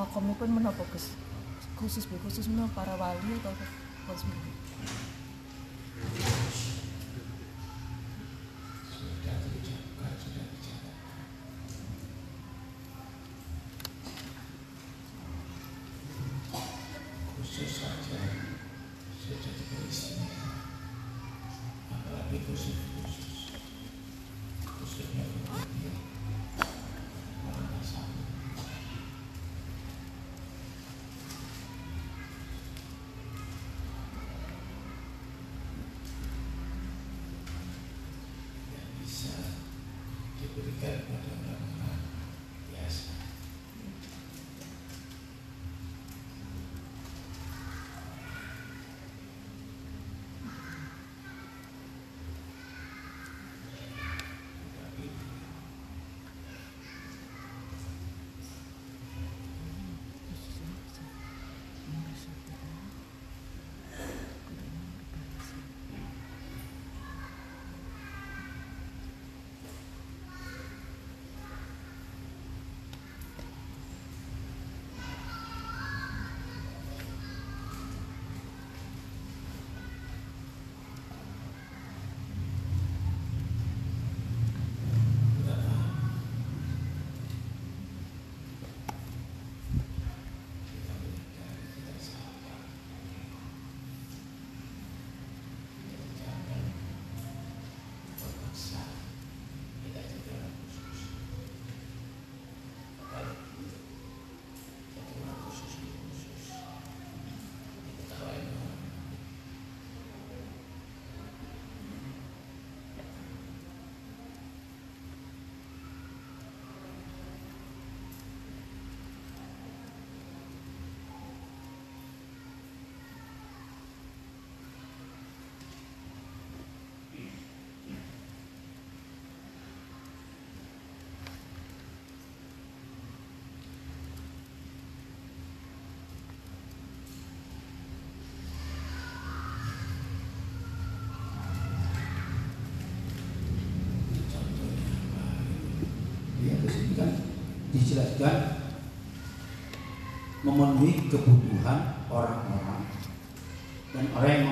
makomipun pun menopokus khusus khusus menapa para wali atau Yeah. dan memenuhi kebutuhan orang-orang dan orang yang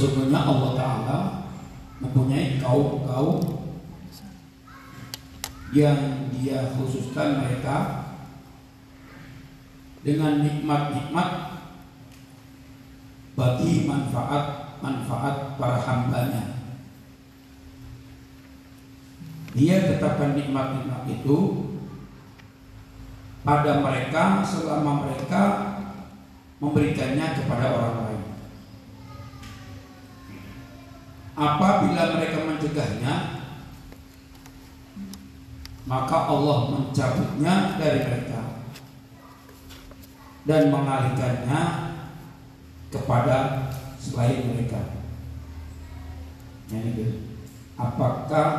Sesungguhnya Allah Ta'ala mempunyai kaum-kaum yang dia khususkan mereka dengan nikmat-nikmat bagi manfaat-manfaat para hambanya. Dia tetapkan nikmat-nikmat itu pada mereka selama mereka memberikannya kepada orang lain. Apabila mereka mencegahnya, maka Allah mencabutnya dari mereka dan mengalihkannya kepada selain mereka. Jadi, apakah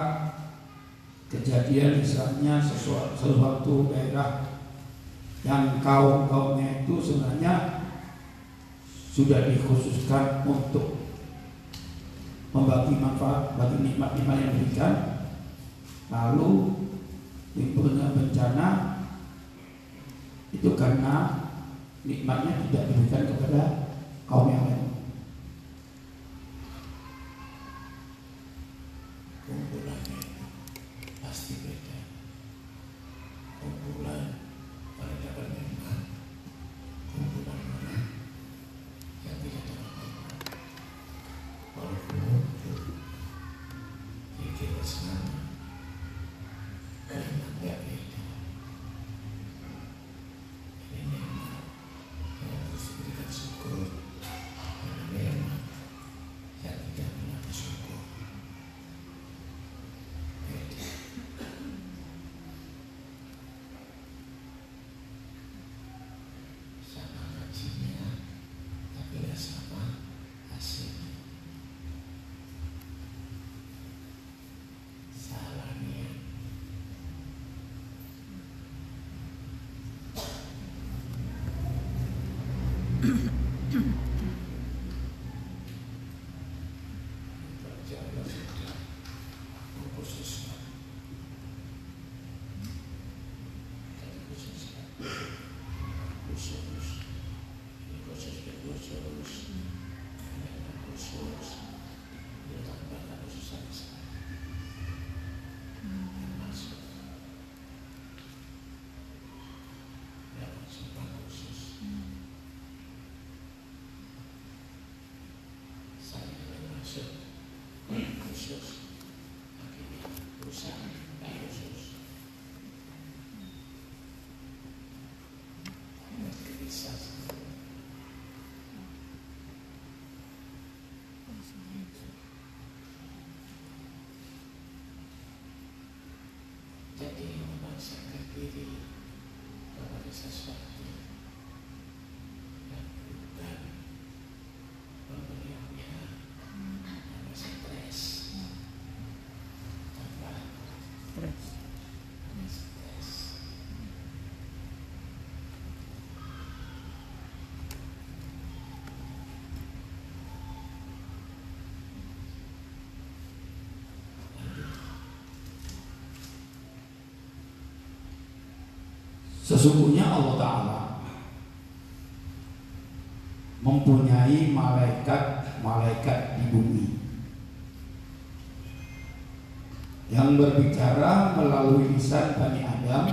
kejadian misalnya sesuatu, sesuatu daerah yang kaum kaumnya itu sebenarnya sudah dikhususkan untuk membagi manfaat bagi nikmat-nikmat yang diberikan lalu timbulnya bencana. Itu karena nikmatnya tidak diberikan kepada kaum yang lain kumpulannya itu pasti beda kumpulan pada dapat nikmat kumpulan orang yang tidak dapat nikmat walaupun ngumpul pikir bersama nikmatnya beda ini nikmat yang harus diberikan syukur dan nikmat yang tidak pernah bersyukur beda sama gajinya tapi tidak sama hasilnya salah niat Berjalan sudah mengkhususkan dan khususkan khusus ini khusus dan khusus dan khusus ditambahkan khususan termasuk dalam sumpah khusus saya termasuk khusus akhirnya perusahaan khusus bisa jadi memaksakan diri kepada sesuatu yang bukan pemberiannya karena stres tambah Stres. stres Sesungguhnya Allah Ta'ala mempunyai malaikat-malaikat di bumi yang berbicara melalui lisan Bani Adam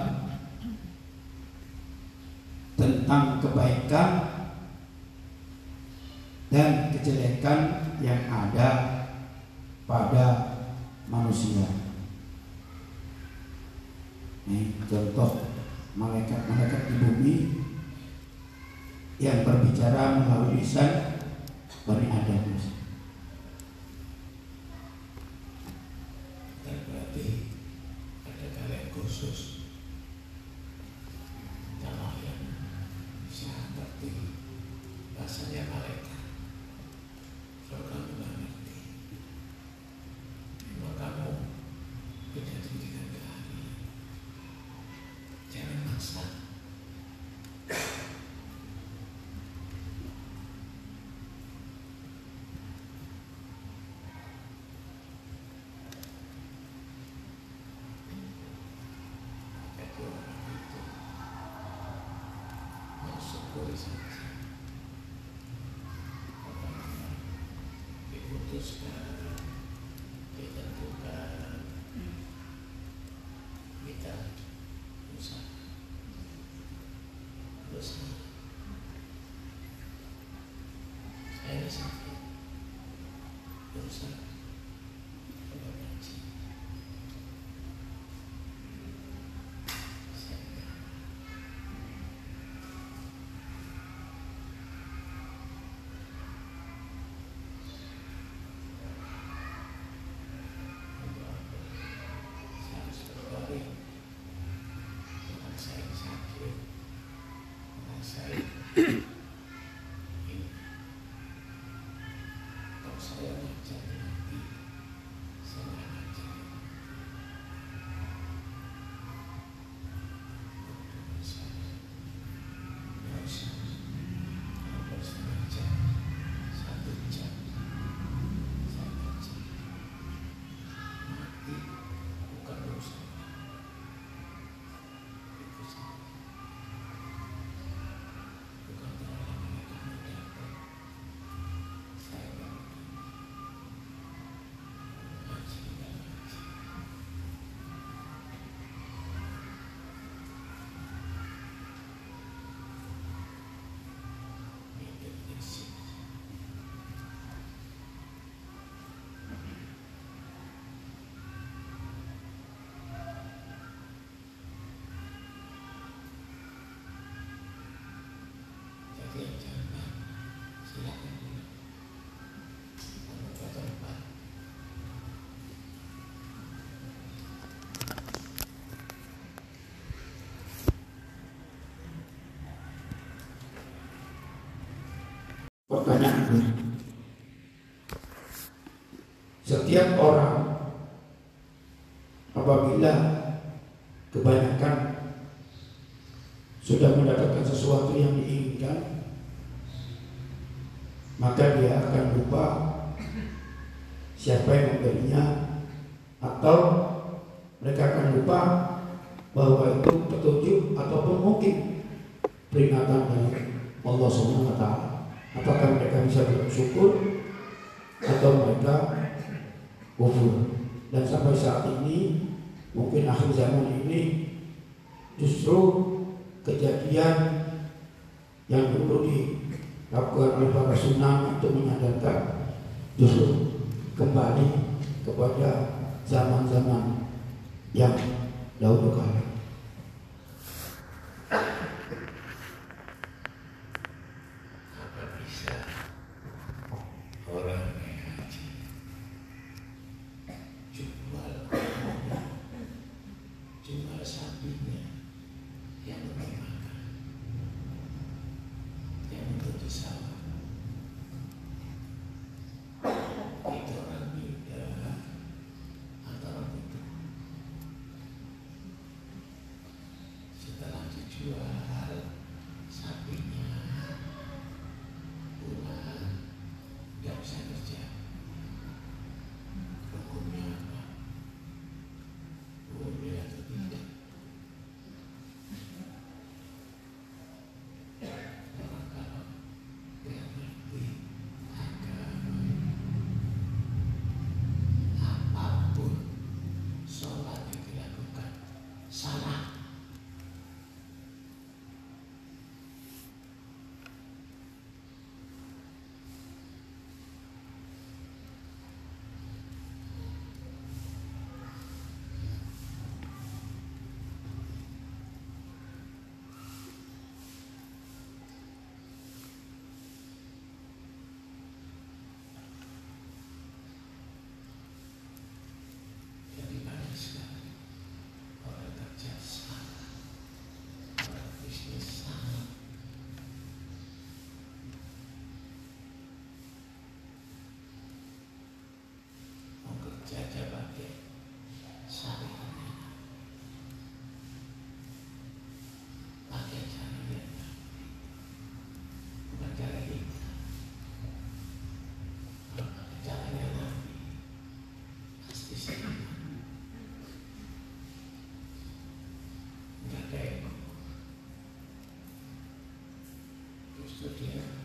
tentang kebaikan dan kejelekan yang ada pada manusia. Ini contoh malaikat-malaikat di bumi yang berbicara melalui lisan Bani Adam. Makanya setiap orang apabila kebanyakan sudah mendapatkan sesuatu yang diinginkan maka dia akan lupa siapa yang memberinya sunnah itu menyadarkan justru kembali kepada zaman-zaman yang dahulu kala. forgive.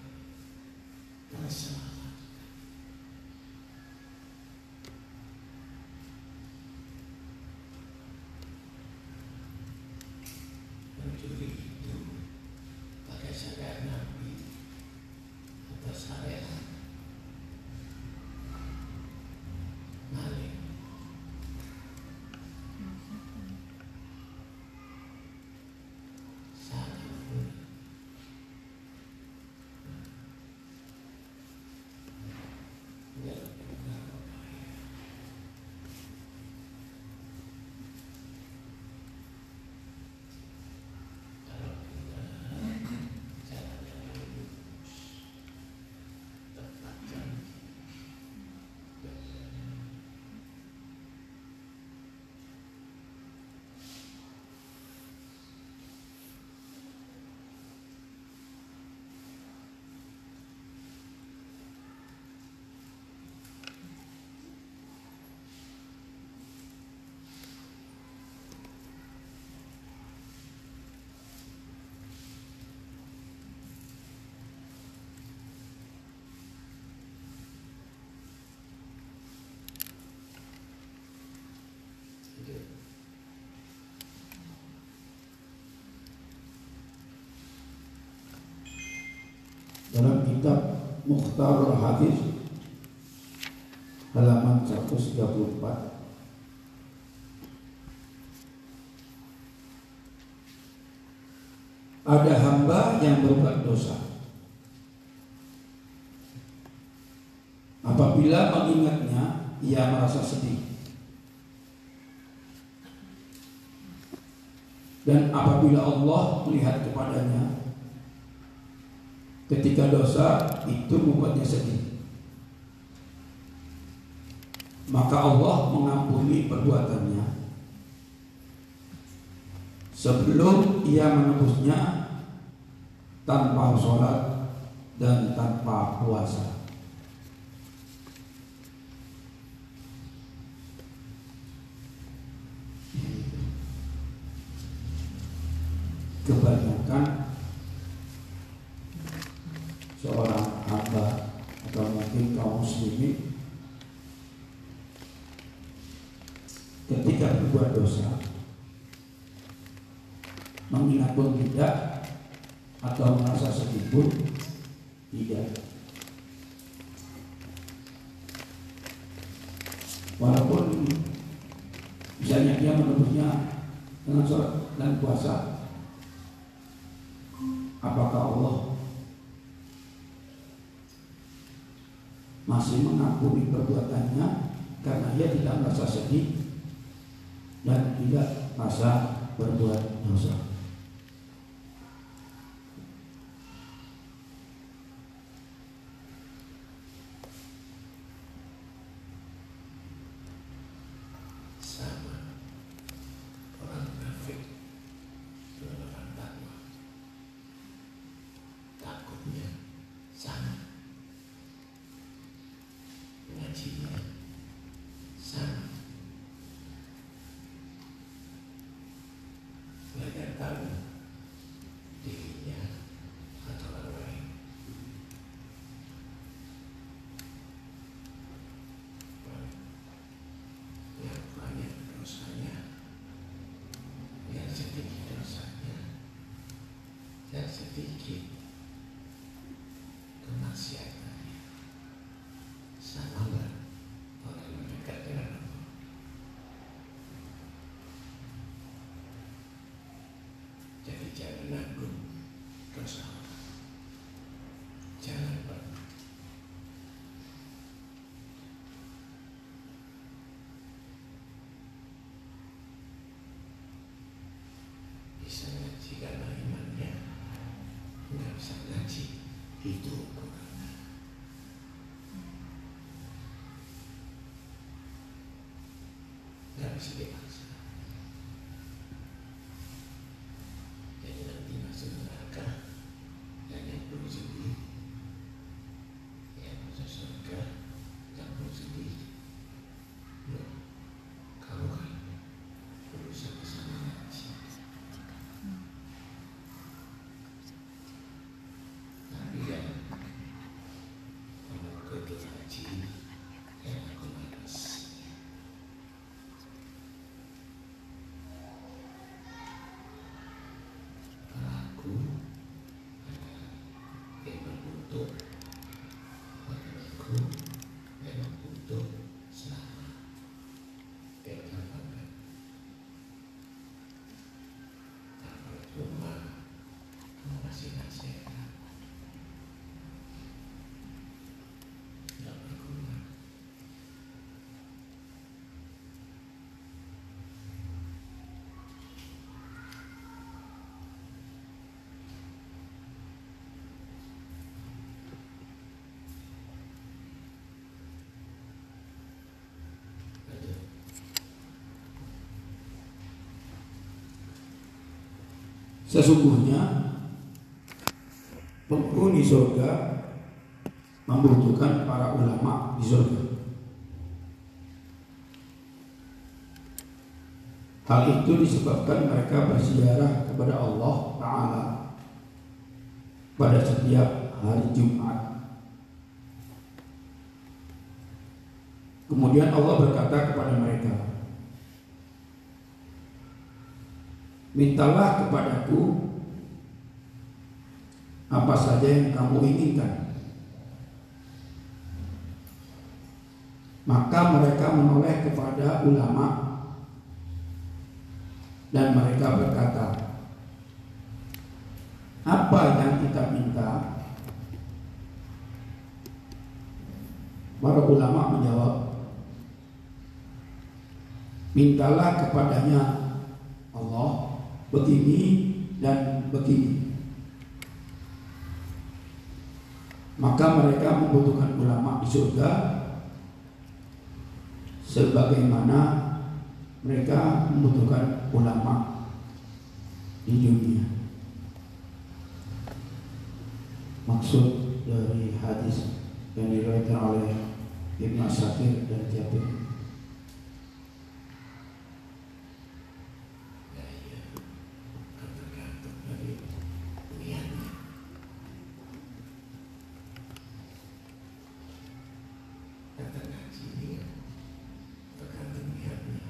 kitab Mukhtarul Hadis halaman 134 ada hamba yang berbuat dosa. Apabila mengingatnya, ia merasa sedih. Dan apabila Allah melihat kepadanya, dosa itu membuatnya sedih. Maka Allah mengampuni perbuatannya sebelum ia menebusnya tanpa sholat dan tanpa puasa. Kebanyakan So, uh, masih mengampuni perbuatannya karena ia tidak merasa sedih dan tidak merasa berbuat dosa. itu dan sebagainya. Sesungguhnya penghuni surga membutuhkan para ulama di surga. Hal itu disebabkan mereka berziarah kepada Allah Ta'ala pada setiap hari Jumat. Kemudian Allah berkata kepada mereka, Mintalah kepadaku apa saja yang kamu inginkan. Maka mereka menoleh kepada ulama dan mereka berkata, apa yang kita minta? Para ulama menjawab, mintalah kepadanya Allah begini dan begini. Maka mereka membutuhkan ulama di surga sebagaimana mereka membutuhkan ulama di dunia. Maksud dari hadis yang diriwayatkan oleh Ibnu Asakir dan Jabir Ya, iya. Kan tergantung dari niatnya. Kata ngaji ini kan tergantung niatnya.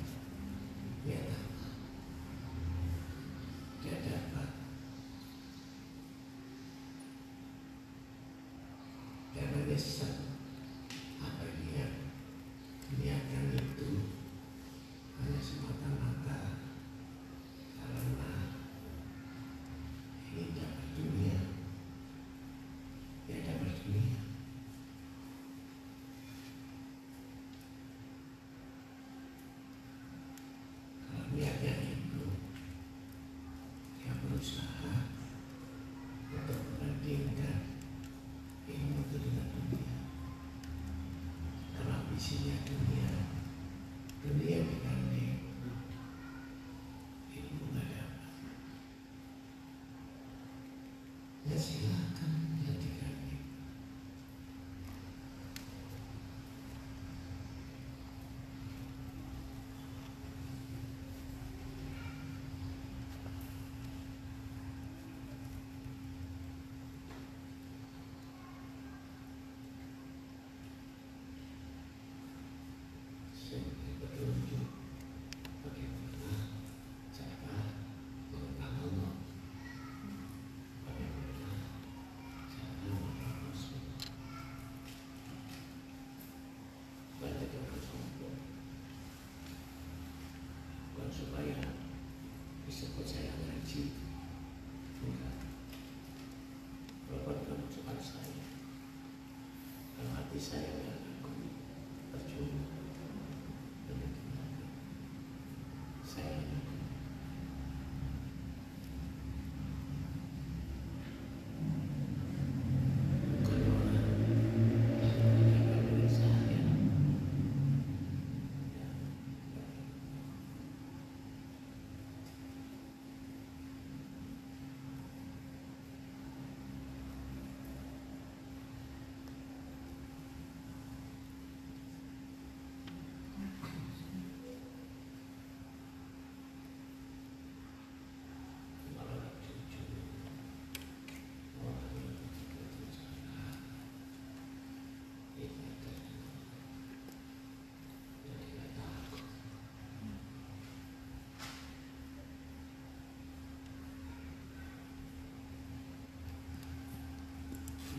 Niat apa? Dia dapat. Karena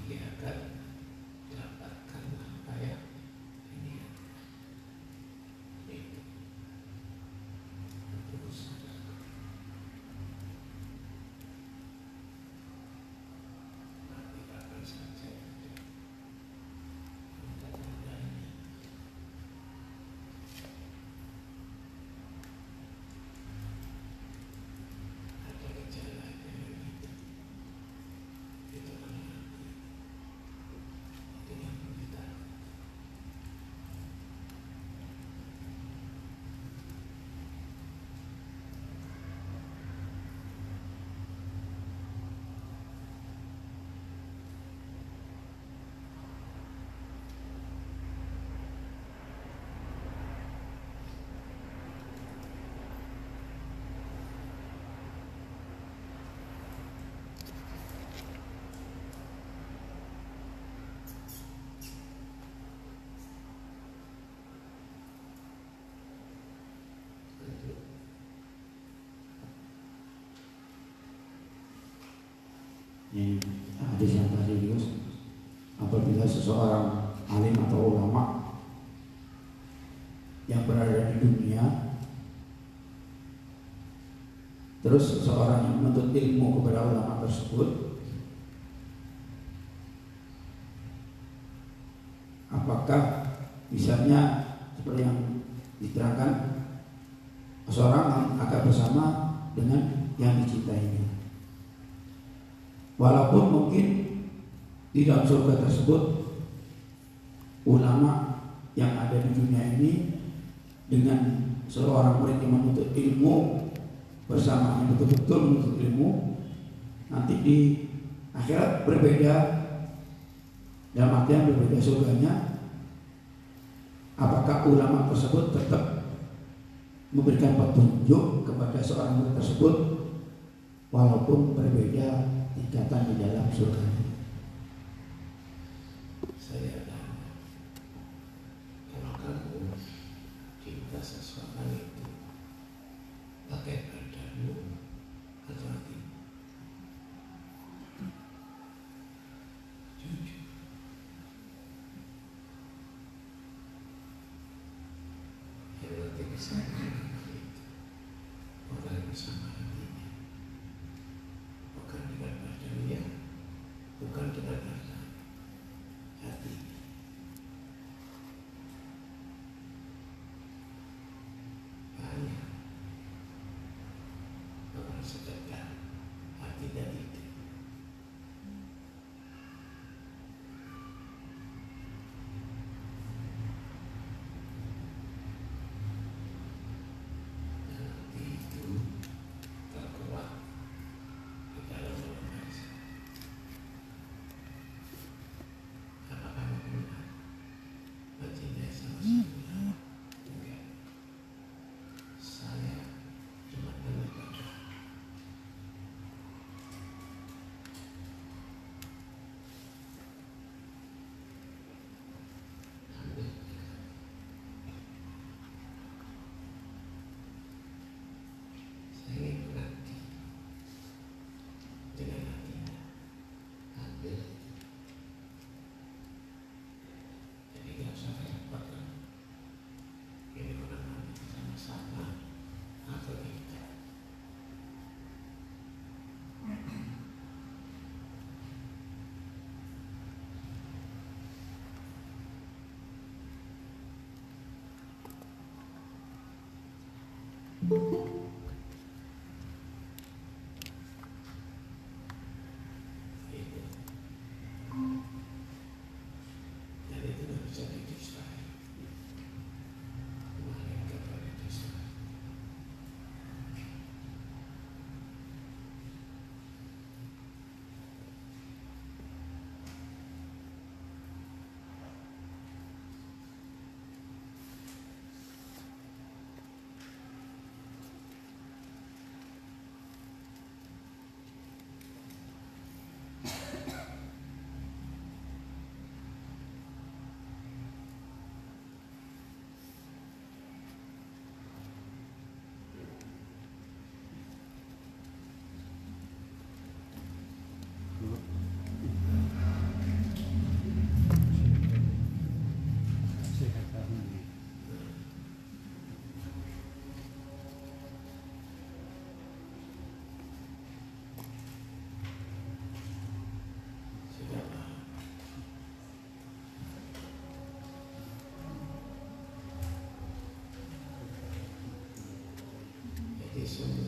dia akan dapatkan apa yang ini itu berusaha Nanti kapan saja ada tanda-tandanya. Ada gejalanya gitu. Itu kan nanti. Ini hadis yang itu apabila seseorang alim atau ulama yang berada di dunia terus seseorang yang menuntut ilmu kepada ulama tersebut apakah misalnya seperti yang diterangkan seorang akan bersama dengan yang dicintainya Walaupun mungkin di dalam surga tersebut ulama yang ada di dunia ini dengan seorang murid yang menuntut ilmu bersama yang betul-betul menuntut ilmu nanti di akhirat berbeda dalam artian berbeda surganya apakah ulama tersebut tetap memberikan petunjuk kepada seorang murid tersebut walaupun berbeda tingkatan di dalam surga. Itu dan itu nggak bisa didesain kemarin kepada desain sudah paham jadi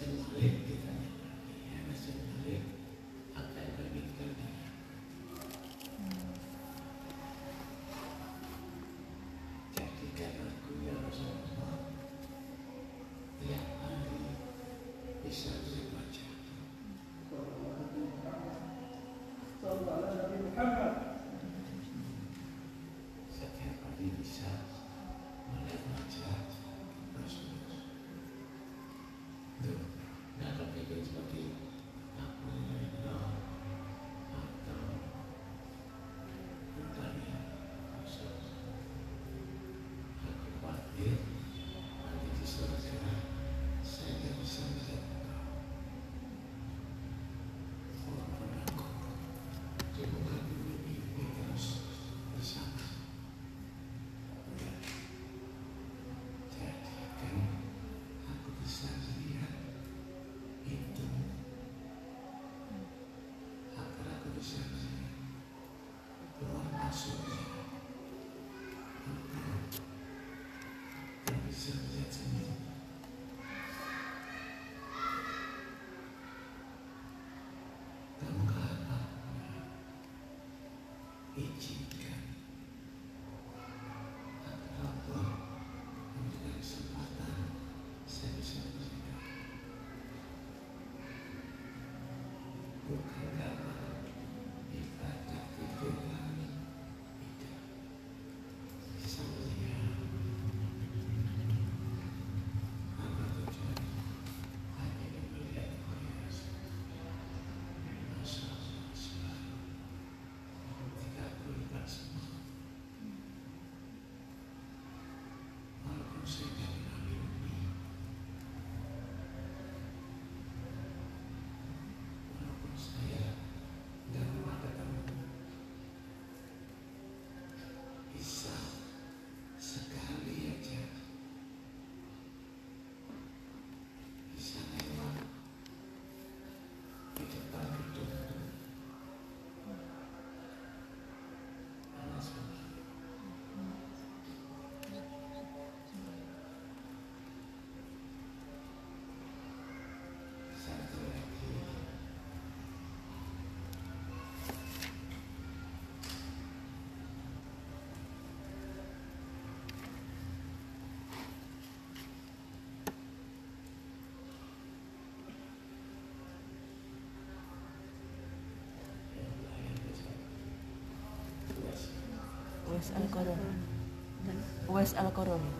since then. Wes Al Qaroni. Wes Al Qaroni.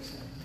Bersama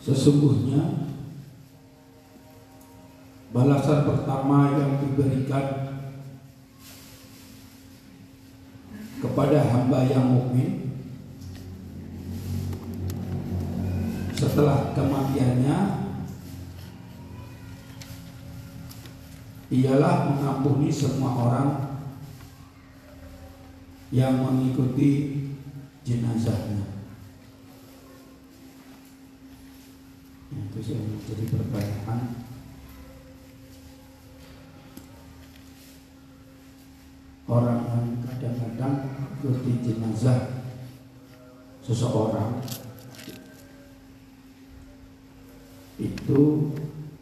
Sesungguhnya balasan pertama yang diberikan kepada hamba yang mukmin setelah kematiannya ialah mengampuni semua orang yang mengikuti Menjadi pertanyaan. Orang yang kadang-kadang mengikuti jenazah seseorang itu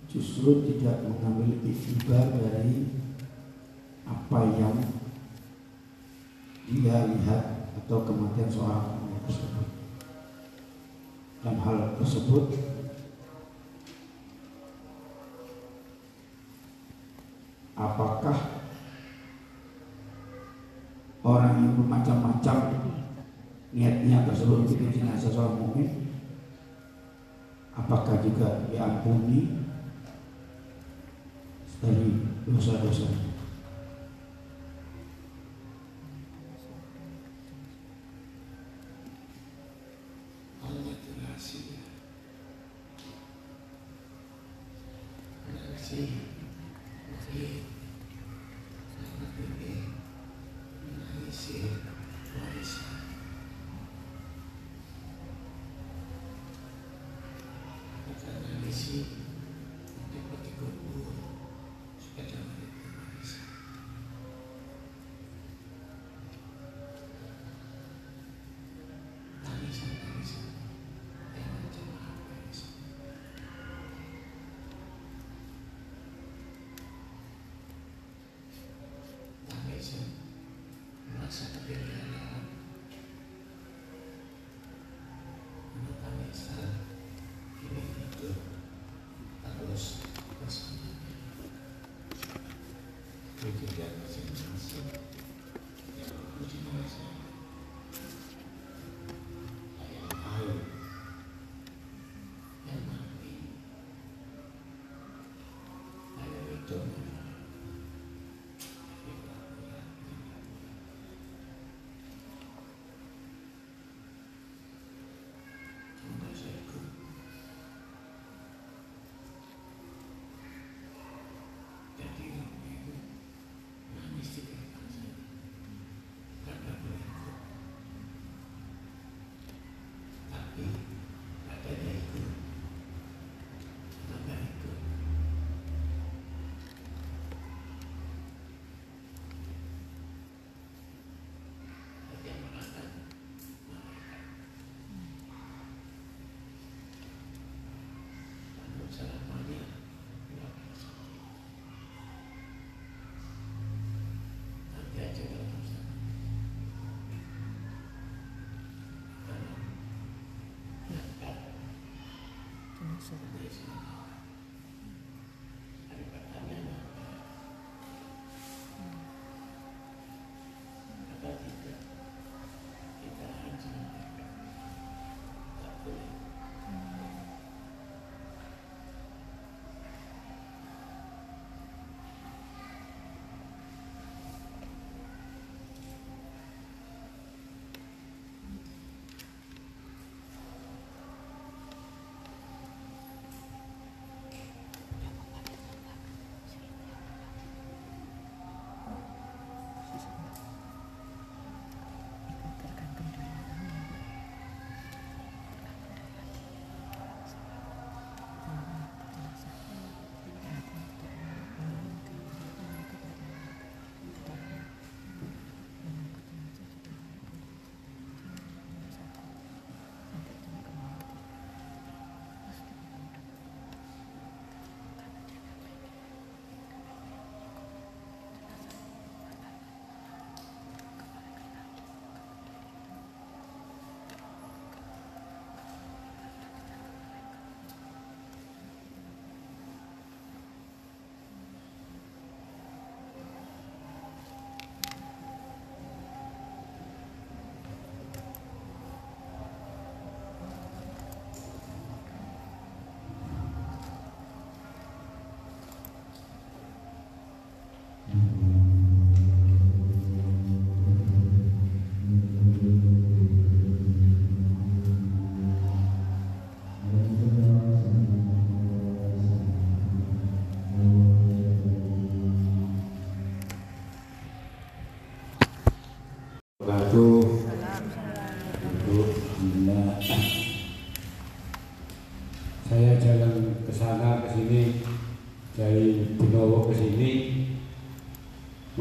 justru tidak mengambil iktibar dari apa yang dia lihat atau kematian seorang tersebut dan hal tersebut apakah orang yang bermacam-macam niatnya tersebut bikin jenazah seorang mukmin apakah juga diampuni dari dosa-dosa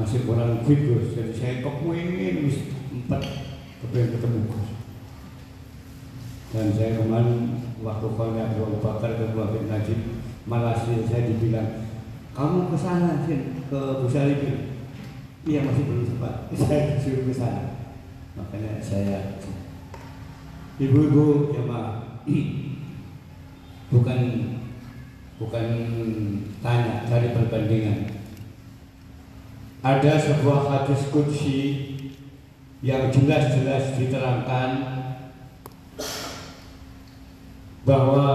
masih kurang fit Gus jadi saya kepingin wis empat kepingin ketemu Gus. Dan saya kemarin waktu kalau Abu Bakar ke bin Najib malah saya dibilang kamu ke sana sih ke Busari iya masih belum sempat. Saya disuruh ke sana. Makanya saya ibu-ibu bukan bukan tanya dari perbandingan ada sebuah hadis kudsi yang jelas-jelas diterangkan bahwa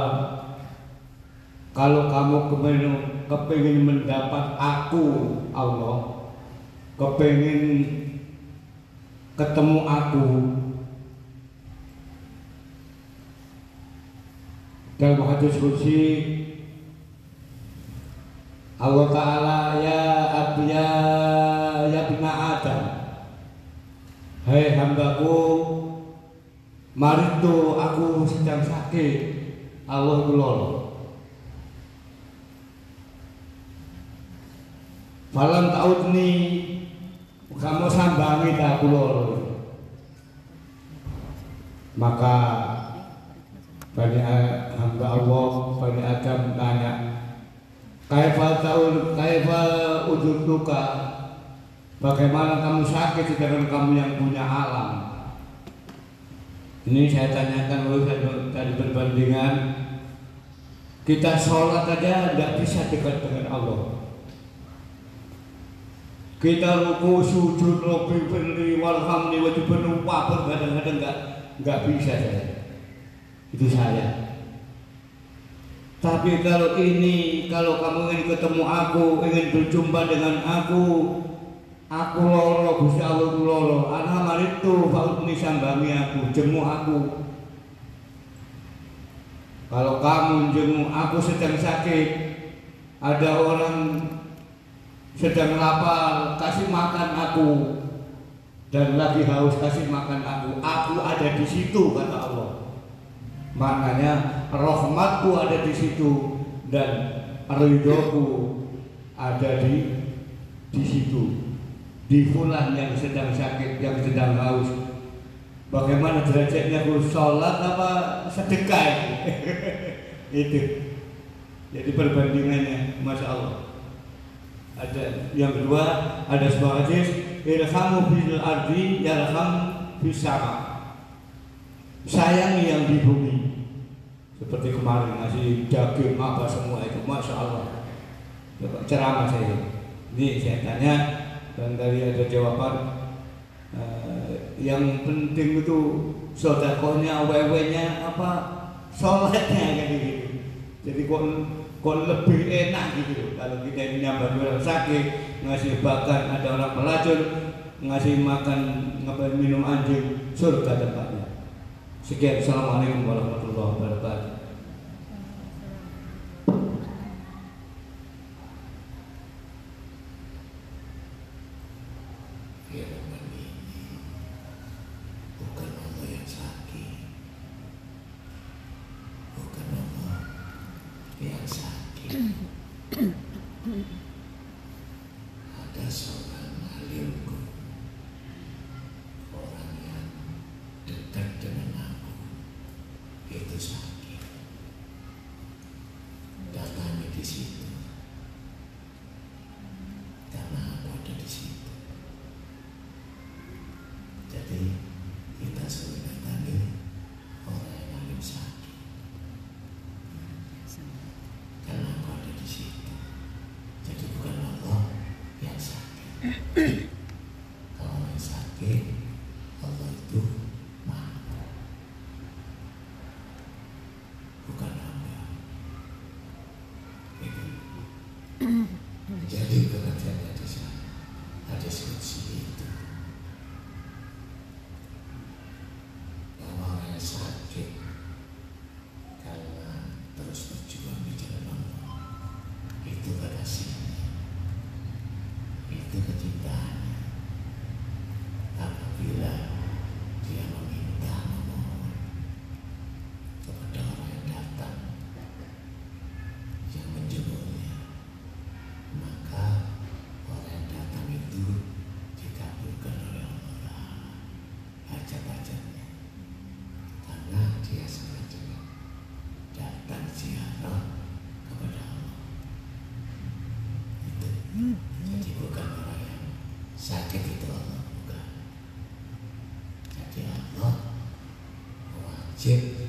kalau kamu kepingin mendapat aku Allah kepingin ketemu aku dalam hadis kursi Allah Ta'ala ya abya ya bina Adam Hai hambaku. Mari tuh aku sedang sakit. Allah kulol Malam tahu nih kamu sambangi tak kulol maka Bani hamba Allah Bani Adam tanya Kaifa tahu kaifa ujuduka Bagaimana kamu sakit sedangkan kamu yang punya alam? Ini saya tanyakan oleh tadi perbandingan Kita sholat aja tidak bisa dekat dengan Allah. Kita ruku sujud lebih beri walhamdi wajib penumpah kadang-kadang nggak nggak bisa saya. Itu saya. Tapi kalau ini kalau kamu ingin ketemu aku ingin berjumpa dengan aku aku loro Gusti Allah loro ana maritu fautni sambangi aku jemu aku. Kalau kamu jemu aku sedang sakit ada orang sedang lapar kasih makan aku. Dan lagi haus kasih makan aku. Aku ada di situ kata Allah. Maknanya rahmatku ada di situ dan ridhoku ada di di situ di fulan yang sedang sakit yang sedang haus. Bagaimana derajatnya aku sholat apa sedekah itu? Jadi perbandingannya masya Allah. Ada yang kedua ada sebuah hadis irhamu fil ardi yarham fis sama. Sayangi yang di bumi. Seperti kemarin ngasih daging apa semua itu. Masya Allah. Ceramah saya. Ini saya tanya dan tadi ada jawaban uh, yang penting itu sodakonya wewenya apa sholatnya kayak gitu. Jadi kok kok lebih enak gitu. Kalau kita ini nyambar orang sakit ngasih bahkan ada orang pelacur ngasih makan ngapain minum anjing surga tempatnya. Sekian, Assalamualaikum warahmatullahi wabarakatuh. Wajib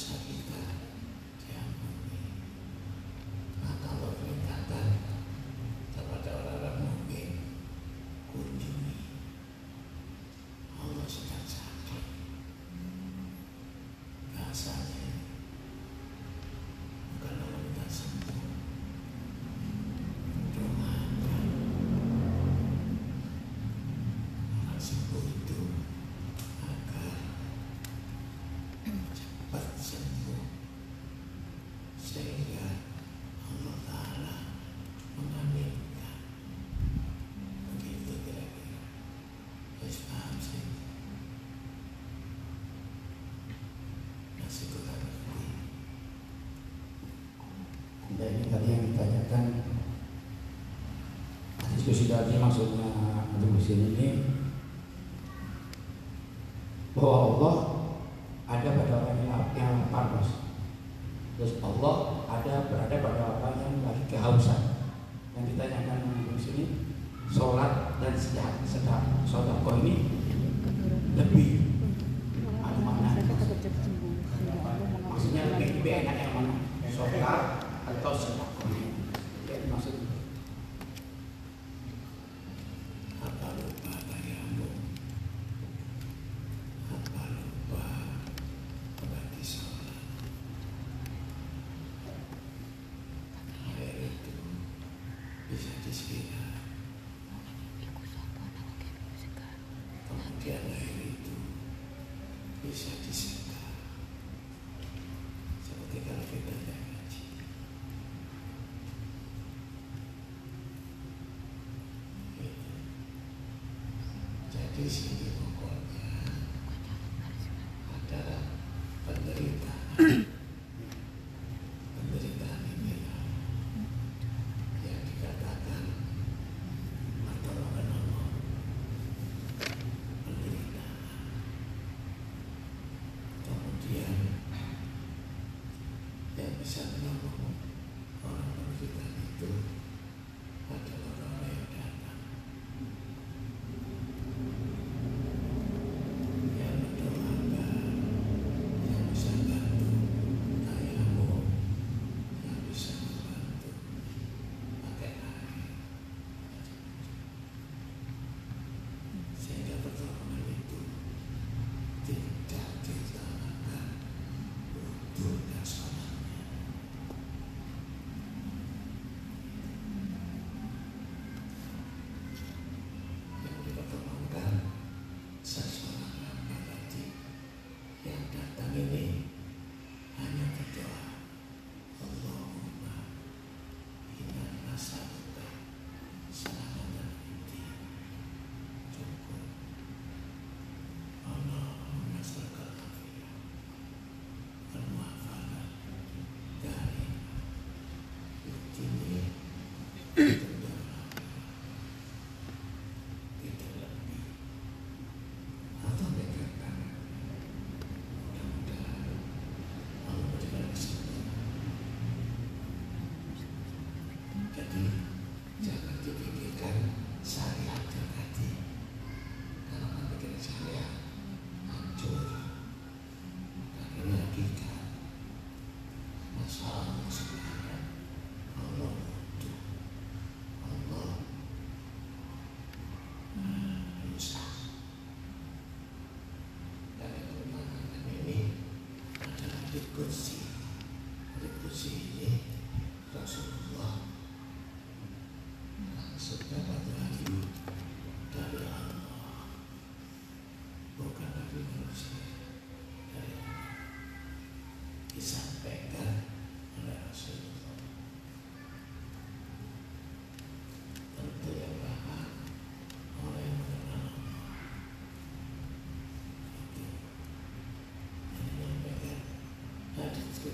dosa-dosa itu sidalnya maksudnya Abu Husin ini. Bahwa Allah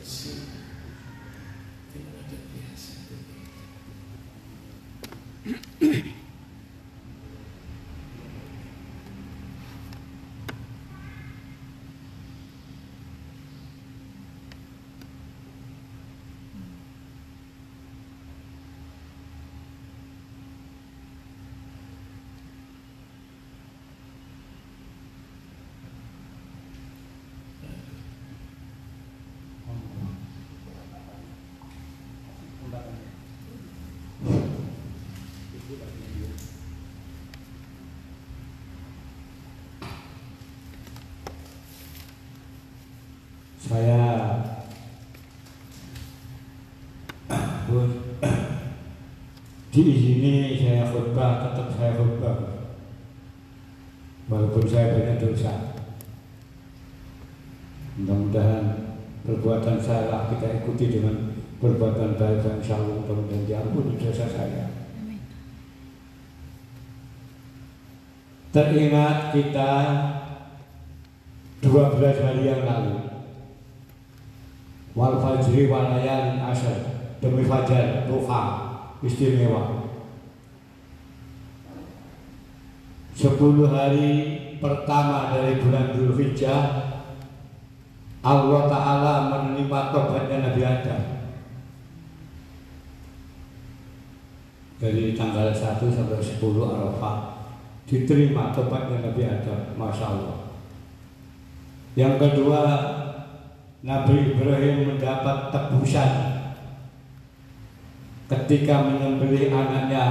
Thank you. di sini saya khutbah tetap saya khutbah. Walaupun saya banyak dosa. Mudah-mudahan perbuatan salah kita ikuti dengan perbuatan baik dan insya Allah mudah-mudahan diampuni dosa saya. Teringat kita 12 hari yang lalu. Wal fajri walayan asar demi fajar duha istimewa. Sepuluh hari pertama dari bulan Dzulhijjah Allah Ta'ala menerima tobatnya Nabi Adam. Dari tanggal 1 sampai 10 Arafah diterima tobatnya Nabi Adam Masya Allah. Yang kedua Nabi Ibrahim mendapat tebusan ketika menyembelih anaknya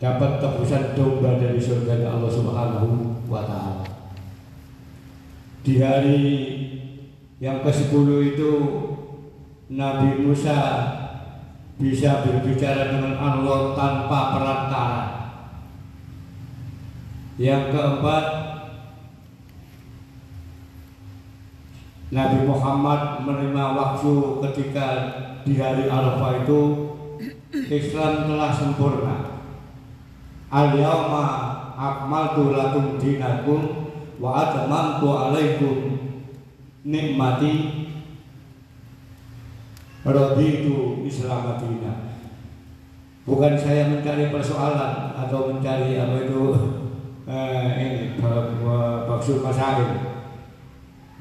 dapat tebusan domba dari surga Allah Subhanahu wa taala. Di hari yang ke-10 itu Nabi Musa bisa berbicara dengan Allah tanpa perantara. Yang keempat Nabi Muhammad menerima waktu ketika di hari Arafah itu Islam telah sempurna. Al-yawma akmaltu lakum dinakum wa atmamtu alaikum nikmati raditu Islam madina. Bukan saya mencari persoalan atau mencari apa itu eh, ini maksud masalah.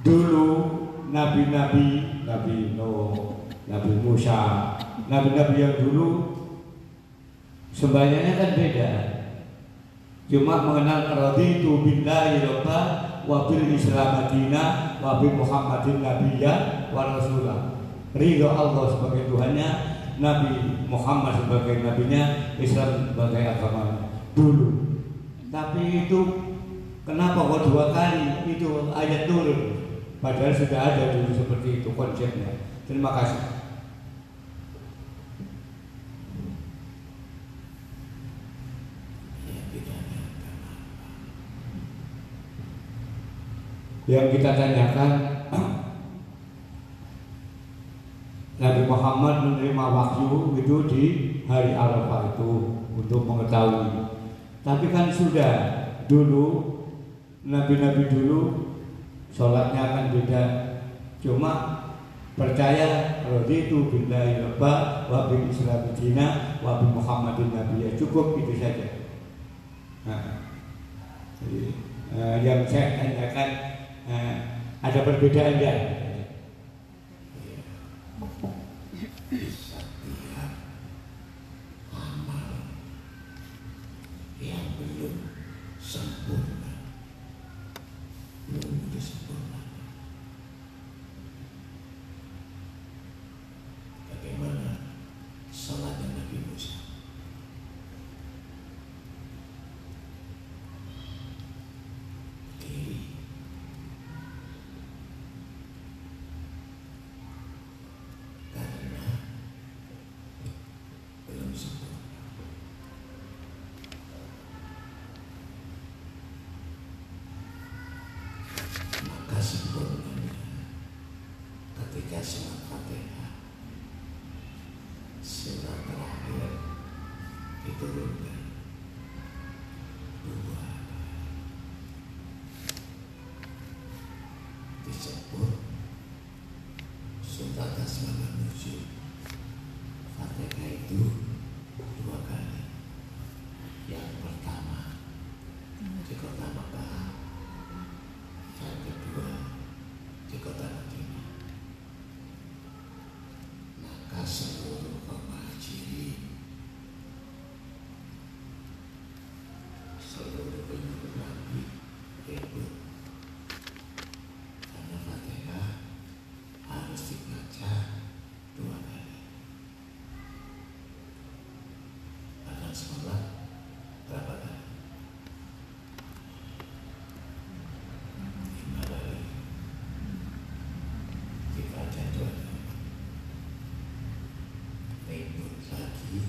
Dulu nabi-nabi, Nabi Nuh, Nabi Musa, nabi-nabi yang dulu sembahyangnya kan beda. Cuma mengenal raditu billahi rabba wa bil islam madina wa muhammadin nabiyya wa rasulah. Ridho Allah sebagai Tuhannya, Nabi Muhammad sebagai nabinya, Islam sebagai agama dulu. Tapi itu kenapa kok dua kali itu ayat turun? Padahal sudah ada dulu seperti itu konsepnya. Terima kasih. Yang kita tanyakan Nabi Muhammad menerima wahyu itu di hari Arafah itu untuk mengetahui. Tapi kan sudah dulu nabi-nabi dulu sholatnya akan beda. Cuma percaya raditu billahi rabba wa bil islam dina wa bi muhammadin nabiyya cukup itu saja. Nah, jadi, eh, yang saya tanyakan eh, ada perbedaan ya? setiap amal yang belum sempurna belum disempurna bagaimana salatnya Nabi Musa diri karena belum sempurna. Maka sempurnanya ketika surat Fatihah surat terakhir diturunkan dua disebut surat asmaul nuzul Fatihah itu dua kali. Yang pertama di kota Makkah, yang kedua di kota Madinah. Maka seluruh muhajirin, seluruh penyuruh Nabi ribut karena Fatihah harus dibaca dua kali. Ada sholat berapa kali? Lima kali. Dibaca dua kali. Ribut lagi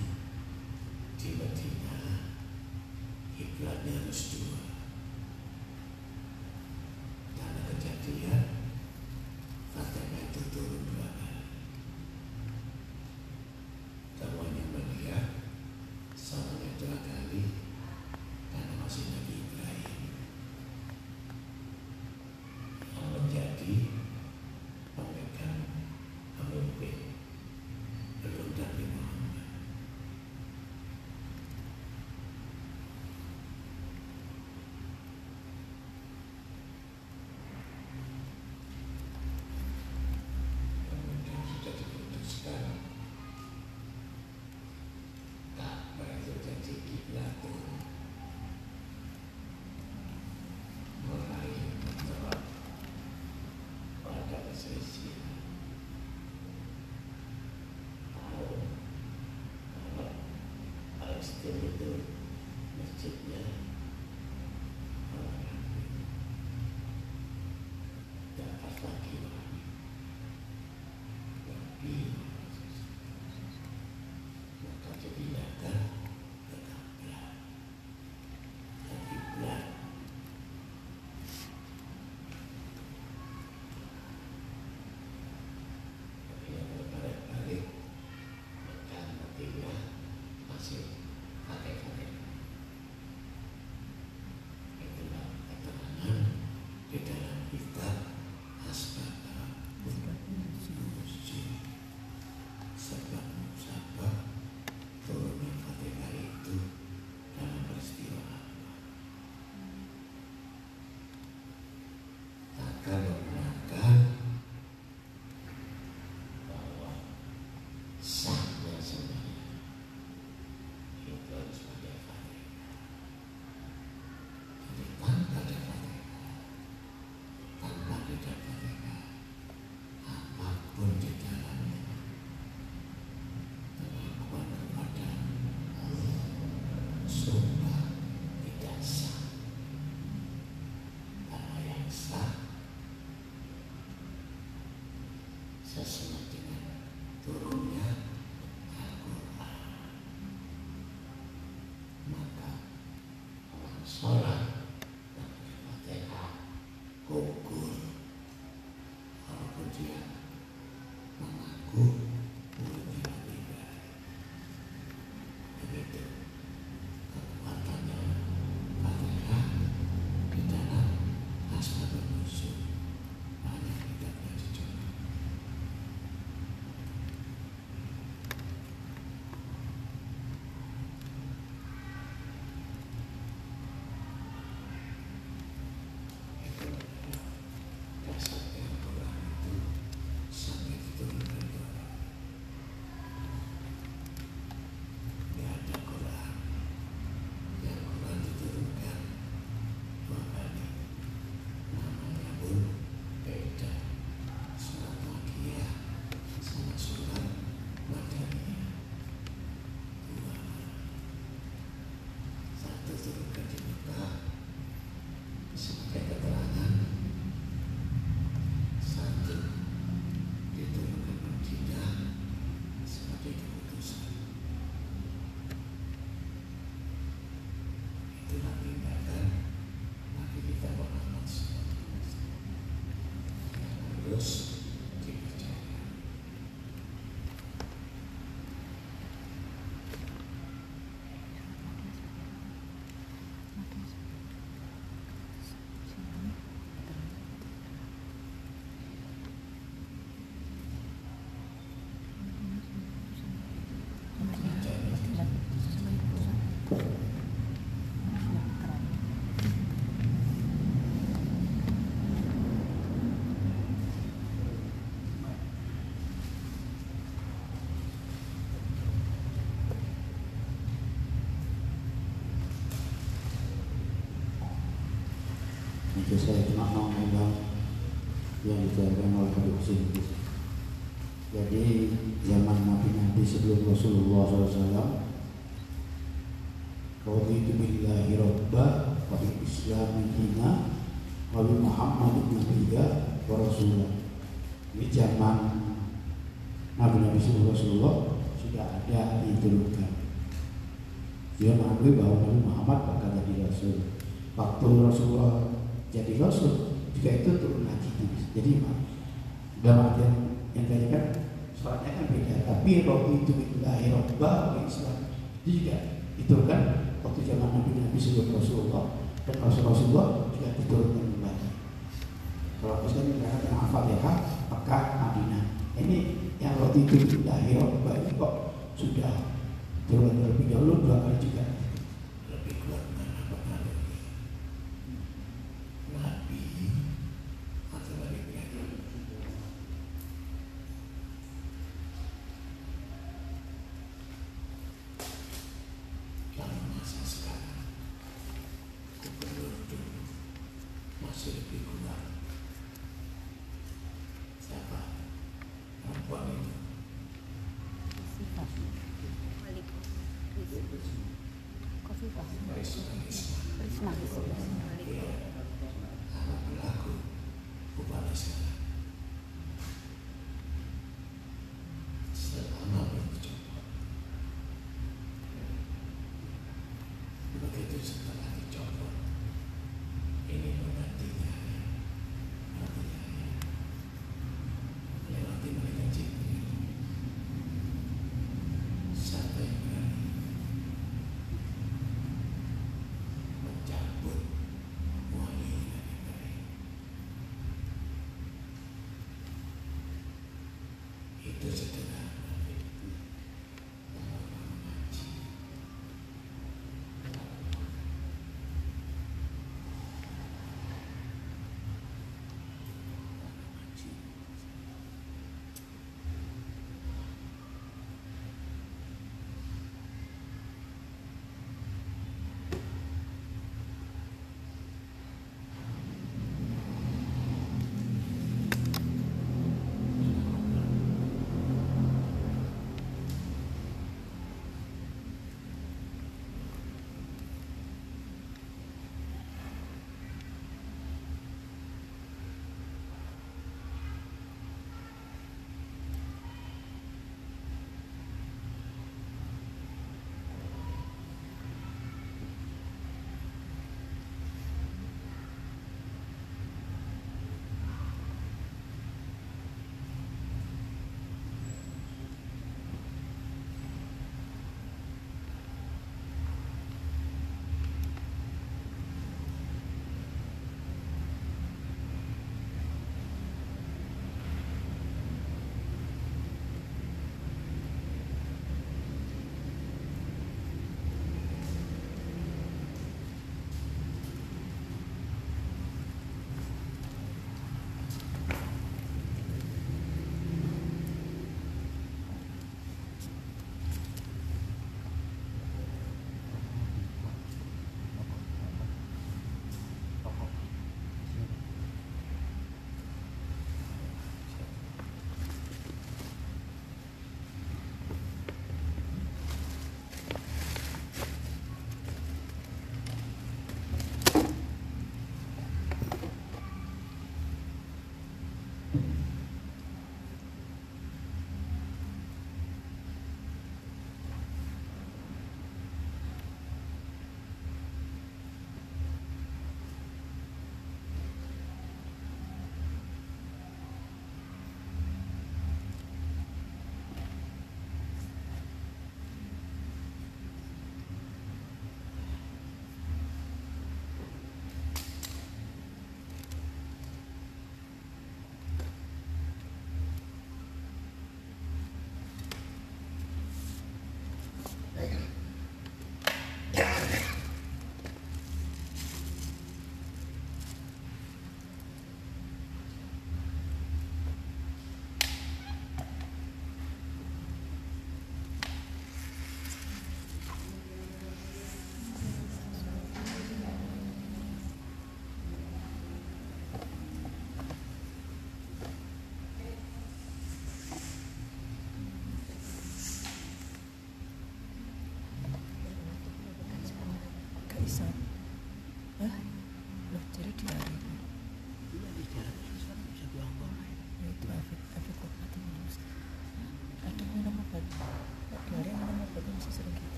di Madinah. Kiblatnya harus dua. Mm-hmm. Rasulullah SAW Raditu billahi rabba wa bil islami dina wa bi Muhammad nabiyya wa rasulah. Ini zaman Nabi-Nabi sebelum Rasulullah sudah ada diturunkan. Dia mengakui bahwa Nabi Muhammad bakal jadi Rasul. Waktu Rasulullah jadi Rasul juga itu turun lagi. Jadi dalam artian yang tadi kan sholatnya kan beda. Tapi waktu itu itu Islam itu juga diturunkan waktu zaman Nabi Nabi sebelum Rasulullah dan Rasul Rasulullah juga diturunkan kembali. Kalau Islam dikatakan Al-Fatihah, Mekah, Madinah. Ini yang waktu itu itu lahir ini kok sudah turun terlebih dahulu dua kali juga. lebih kuat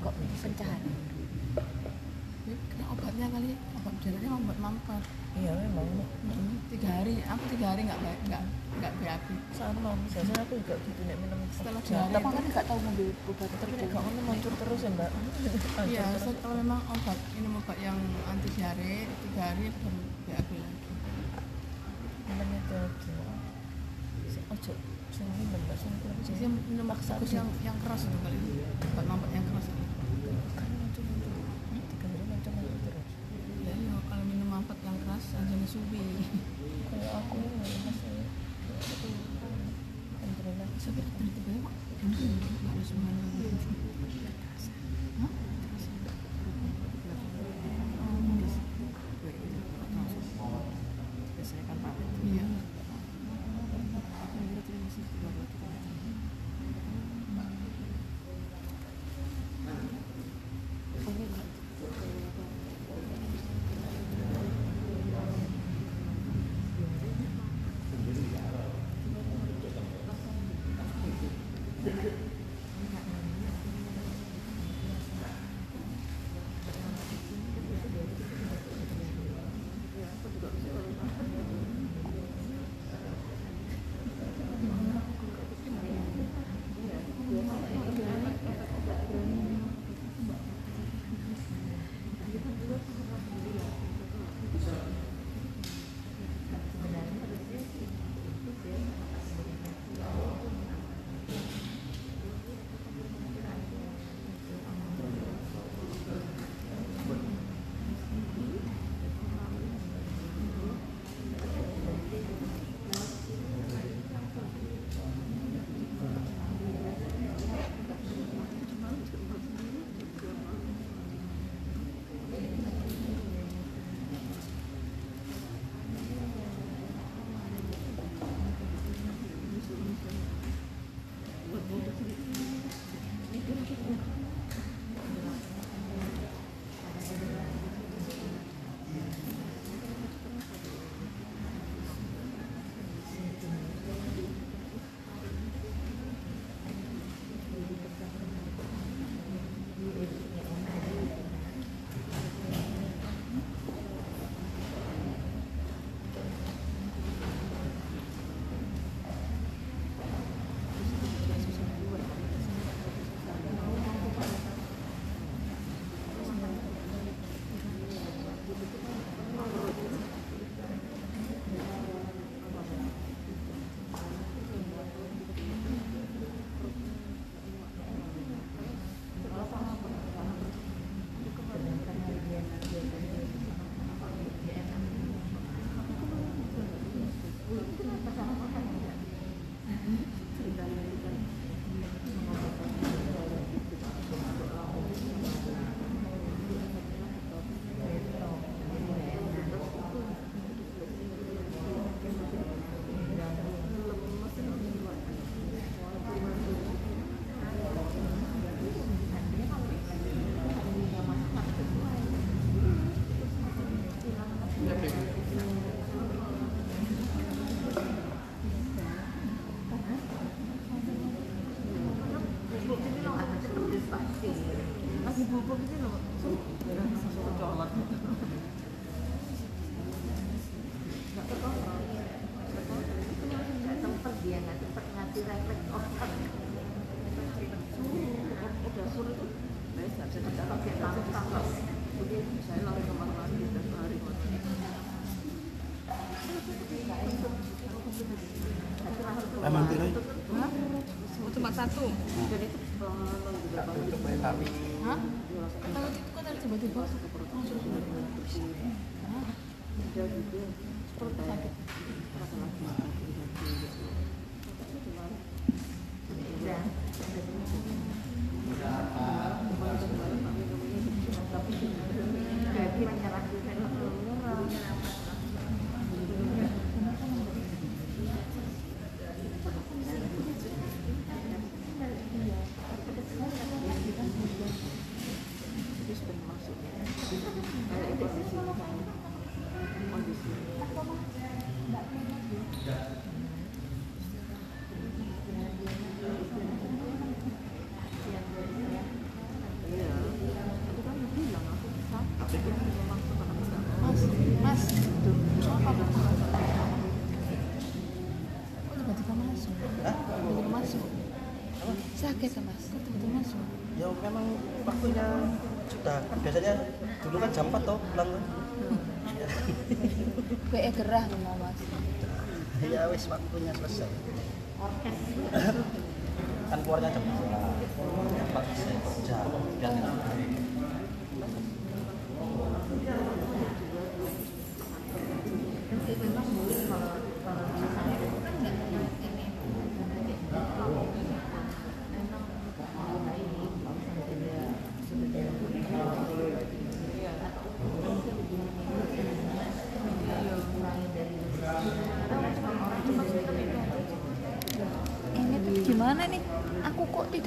kok pencahar? Ini kena obatnya kali obat jalannya obat mampet. Iya memang. Tiga hari aku tiga hari nggak nggak nggak BAB sama biasanya aku juga gitu nek minum Setelah dua hari tapi itu- kan nggak tahu mobil obat tapi nek gak ngono muncul terus ya mbak? Iya kalau memang obat minum obat yang anti diare tiga hari baru BAB lagi. Namanya tuh sing ojo sing minum mbak. Sing minum. Maksa aja. yang yang keras itu kali obat mampet yang keras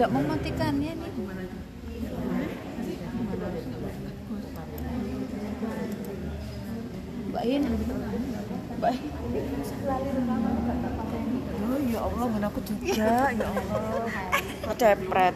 tidak mematikannya nih Mbak In Mbak Oh ya Allah, aku juga ya Allah. Cepret.